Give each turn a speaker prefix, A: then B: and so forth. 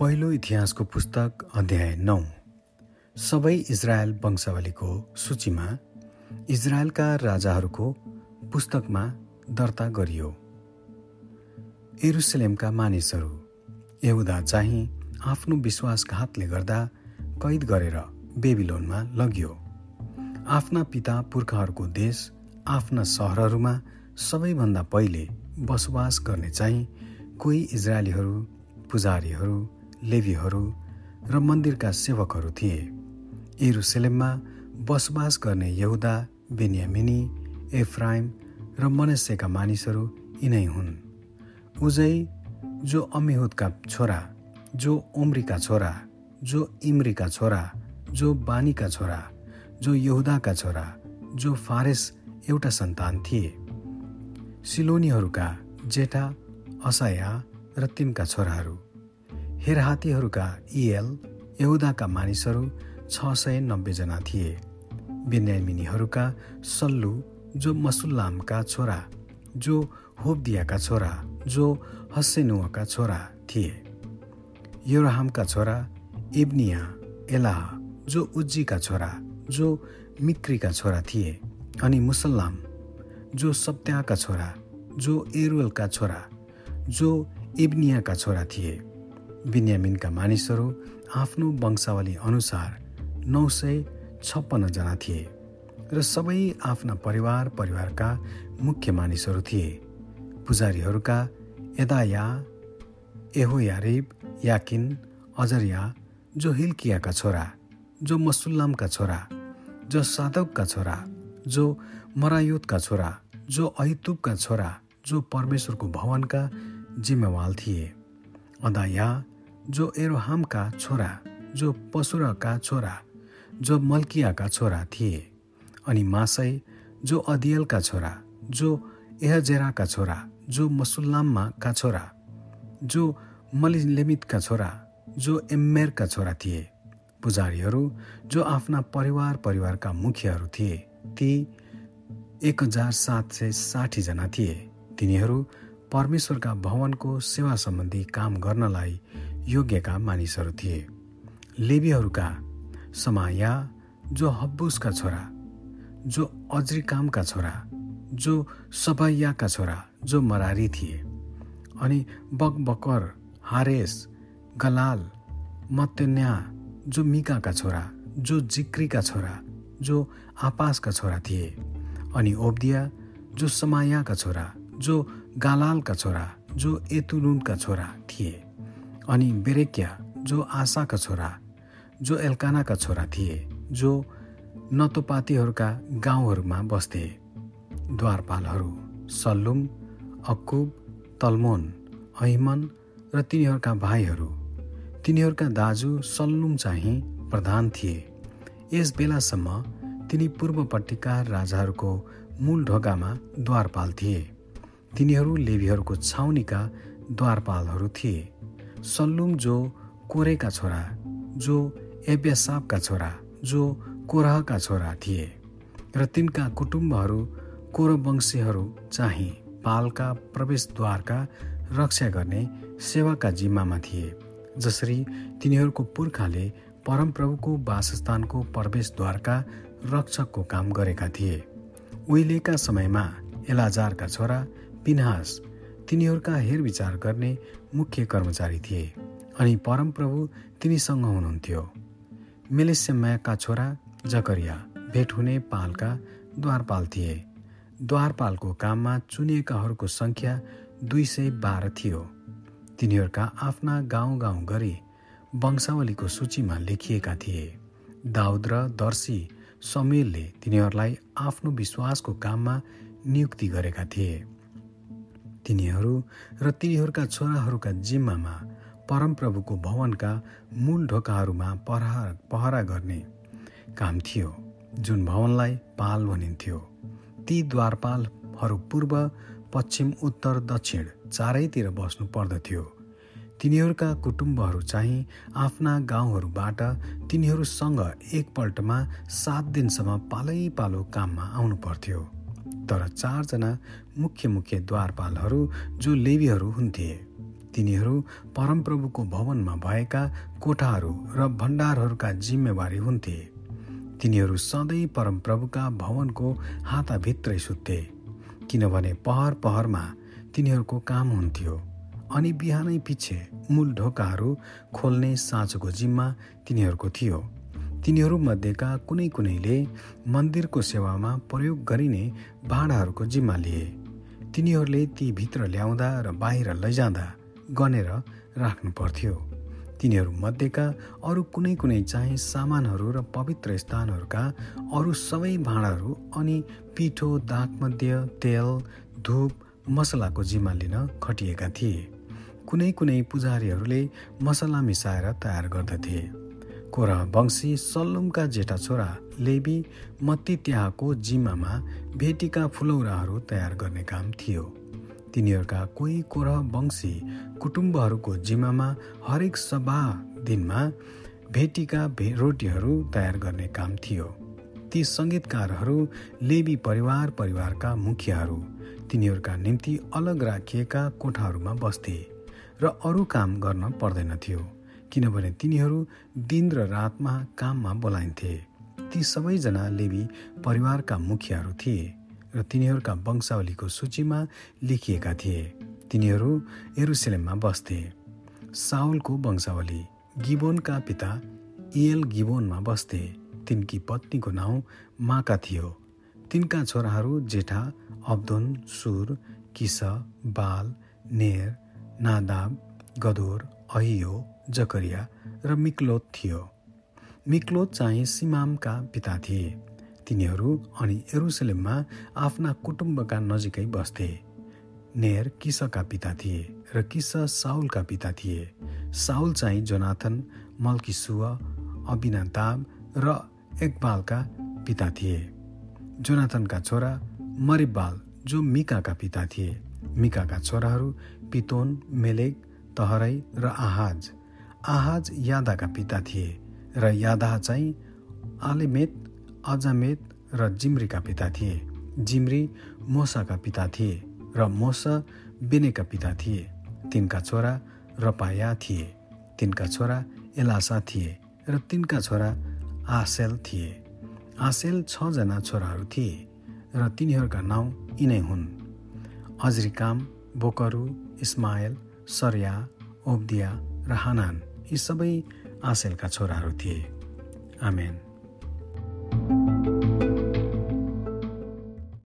A: पहिलो इतिहासको पुस्तक अध्याय नौ। सबै इजरायल वंशावलीको सूचीमा इजरायलका राजाहरूको पुस्तकमा दर्ता गरियो। एरुसलेमका मानिसहरू यहुदा चाहिँ आफ्नो विश्वासघातले गर्दा कैद गरेर बेबिलोनमा लगियो। आफ्ना पिता पुर्खाहरूको देश आफ्ना सहरहरूमा सबैभन्दा पहिले बसोबास गर्ने चाहिँ कोही इजरायलीहरू पुजारीहरू लेबीहरू र मन्दिरका सेवकहरू थिए। एरुसलेममा बसोबास गर्ने यहुदा बेनियामिनी एफ्राइम र मनस्यका मानिसहरू यिनै हुन्। उजै जो अमिहुदका छोरा जो ओम्रीका छोरा जो इम्रीका छोरा जो बानीका छोरा जो यहुदाका छोरा जो फारेस एउटा सन्तान थिए। सिलोनीहरूका जेठा असया र तिनका छोराहरू। हेरहातीहरूका इएल यहुदाका मानिसहरू छ सय नब्बेजना थिए। बेन्यामिनीहरूका सल्लु जो मसुल्लामका छोरा जो होबदियाका छोरा जो हस्सेनुवाका छोरा थिए। योराहामका छोरा इब्निया एलाह जो उज्जीका छोरा जो मिक्रीका छोरा थिए अनि मुसल्लाम जो सप्त्याका छोरा जो एरुलका छोरा जो इब्नियाका छोरा थिए। बिन्यामिनका मानिसहरू आफ्नो वंशावली अनुसार नौ सय छप्पन्नजना थिए र सबै आफ्ना परिवार परिवारका मुख्य मानिसहरू थिए। पुजारीहरूका यदाया एहोयारिब याकिन अजरिया जो हिल्कियाका छोरा जो मसुल्लामका छोरा जो साधकका छोरा जो मरायुतका छोरा जो अहितुबका छोरा जो परमेश्वरको भवनका जिम्मेवाल थिए। अदाया जो एरोहामका छोरा जो पशुरका छोरा जो मल्कियाका छोरा थिए अनि मासै जो अदियलका छोरा जो एहजेराका छोरा जो मसुल्लाममा का छोरा जो मलिलेमितका छोरा जो एम्मेरका छोरा थिए पुजारीहरू जो आफ्ना परिवार परिवारका मुखियाहरू थिए ती एक हजार सात सय साठीजना थिए। तिनीहरू परमेश्वरका भवनको सेवा सम्बन्धी काम गर्नलाई योग्यका मानिसहरू थिए। लेबीहरूका समाया जो हब्बुसका छोरा जो अज्रिकामका छोरा जो सबाइयाका छोरा जो मरारी थिए। अनि बकबकर हारेस गलाल मत्यन्या जो मिकाका छोरा जो जिक्रीका छोरा जो आपासका छोरा थिए। अनि ओब्दिया जो समायाका छोरा जो गालालका छोरा जो एतुनुनका छोरा थिए। अनि बेरेक्या जो आशाका छोरा जो एल्कानाका छोरा थिए जो नतोपातीहरूका गाउँहरूमा बस्थे। द्वारपालहरू सल्लुम अक्कुब तल्मोन अहिमन र तिनीहरूका भाइहरू तिनीहरूका दाजु सल्लुम चाहिँ प्रधान थिए। यस बेलासम्म तिनी पूर्वपट्टिका राजाहरूको मूल ढोकामा द्वारपाल थिए। तिनीहरू लेबीहरूको छाउनीका द्वारपालहरू थिए। सल्लुम जो कोरेका छोरा जो एब्यासापका छोरा जो कोरहका छोरा थिए र तिनका कुटुम्बहरू कोरवंशीहरू चाहिँ पालका प्रवेशद्वारका रक्षा गर्ने सेवाका जिम्मामा थिए जसरी तिनीहरूको पुर्खाले परमप्रभुको वासस्थानको प्रवेशद्वारका रक्षकको काम गरेका थिए। उहिलेका समयमा एलाजारका छोरा पिनहास तिनीहरूका हेरविचार गर्ने मुख्य कर्मचारी थिए अनि परमप्रभु तिनीसँग हुनुहुन्थ्यो। मेलेसेम्याका छोरा जकरिया भेट हुने पालका द्वारपाल थिए। द्वारपालको काममा चुनिएकाहरूको सङ्ख्या दुई सय बाह्र थियो। तिनीहरूका आफ्ना गाउँ गाउँ गरी वंशावलीको सूचीमा लेखिएका थिए। दाउद र दर्शी समेलले तिनीहरूलाई आफ्नो विश्वासको काममा नियुक्ति गरेका थिए। तिनीहरू र तिनीहरूका छोराहरूका जिम्मामा परमप्रभुको भवनका मूल ढोकाहरूमा पहरा पहरा गर्ने काम थियो जुन भवनलाई पाल भनिन्थ्यो। ती द्वारपालहरू पूर्व पश्चिम उत्तर दक्षिण चारैतिर बस्नु पर्दथ्यो। तिनीहरूका कुटुम्बहरू चाहिँ आफ्ना गाउँहरूबाट तिनीहरूसँग एकपल्टमा सात दिनसम्म पालै पालो काममा आउनु पर्थ्यो। तर चारजना मुख्य मुख्य द्वारपालहरू जो लेबीहरू हुन्थे। तिनीहरू परमप्रभुको भवनमा भएका कोठाहरू र भण्डारहरूका जिम्मेवारी हुन्थे। तिनीहरू सधैँ परमप्रभुका भवनको हाताभित्रै सुत्थे किनभने पहर पहरमा तिनीहरूको काम हुन्थ्यो। अनि बिहानै पछि मूल ढोकाहरू खोल्ने साँचोको जिम्मा तिनीहरूको थियो। तिनीहरूमध्येका कुनै कुनैले मन्दिरको सेवामा प्रयोग गरिने भाँडाहरूको जिम्मा लिए। तिनीहरूले ती भित्र ल्याउँदा र बाहिर लैजाँदा गनेर राख्नु पर्थ्यो। तिनीहरूमध्येका अरू कुनै कुनै चाहिँ सामानहरू र पवित्र स्थानहरूका अरू सबै भाँडाहरू अनि पिठो दागमध्य तेल धुप मसलाको जिम्मा लिन खटिएका थिए। कुनै कुनै पुजारीहरूले मसला मिसाएर तयार गर्दथे। कोरा वंशी सल्लुमका जेठा छोरा लेबी मत्ती त्याहको जिम्मामा भेटीका फुलौराहरू तयार गर्ने काम थियो। तिनीहरूका कोही कोरह वंशी कुटुम्बहरूको जिम्मामा हरेक सभा दिनमा भेटीका भे रोटीहरू तयार गर्ने काम थियो। ती सङ्गीतकारहरू लेबी परिवार परिवारका मुखियाहरू तिनीहरूका निम्ति अलग राखिएका कोठाहरूमा बस्थे र अरू काम गर्न पर्दैनथ्यो किनभने तिनीहरू दिन र रातमा काममा बोलाइन्थे। ती सबैजना लेबी परिवारका मुखियाहरू थिए र तिनीहरूका वंशावलीको सूचीमा लेखिएका थिए। तिनीहरू एरुसेलेममा बस्थे। साउलको वंशावली गिबोनका पिता इयल गिबोनमा बस्थे। तिनकी पत्नीको नाउँ माका थियो। तिनका छोराहरू जेठा अब्दोन सुर किस बाल नेर नादाब गदोर अहियो जकरिया र मिक्लोत थियो। मिक्लोत चाहिँ सिमामका पिता थिए। तिनीहरू अनि एरुसलेममा आफ्ना कुटुम्बका नजिकै बस्थे। नेर किसका पिता थिए र किस साउलका पिता थिए। साउल चाहिँ जोनाथन मल्किसुव अबिनाताब र एकबालका पिता थिए। जोनाथनका छोरा मरिबाल जो मिकाका पिता थिए। मिकाका छोराहरू पितोन मेलेक तहरै र आहाज। आहाज यादाका पिता थिए र यादा चाहिँ आलेमेत अजामेत र जिम्रीका पिता थिए। जिम्री मोसाका पिता थिए र मोसा बेनेका पिता थिए। तिनका छोरा रपाया थिए। तिनका छोरा एलासा थिए र तिनका छोरा आसेल थिए। आसेल छजना छोराहरू थिए र तिनीहरूका नाउँ यिनै हुन्। अजरिकाम बोकरु इस्मायल सर्या ओब्दिया र हानान। यी सबै आसेलका छोराहरू थिए। आमेन।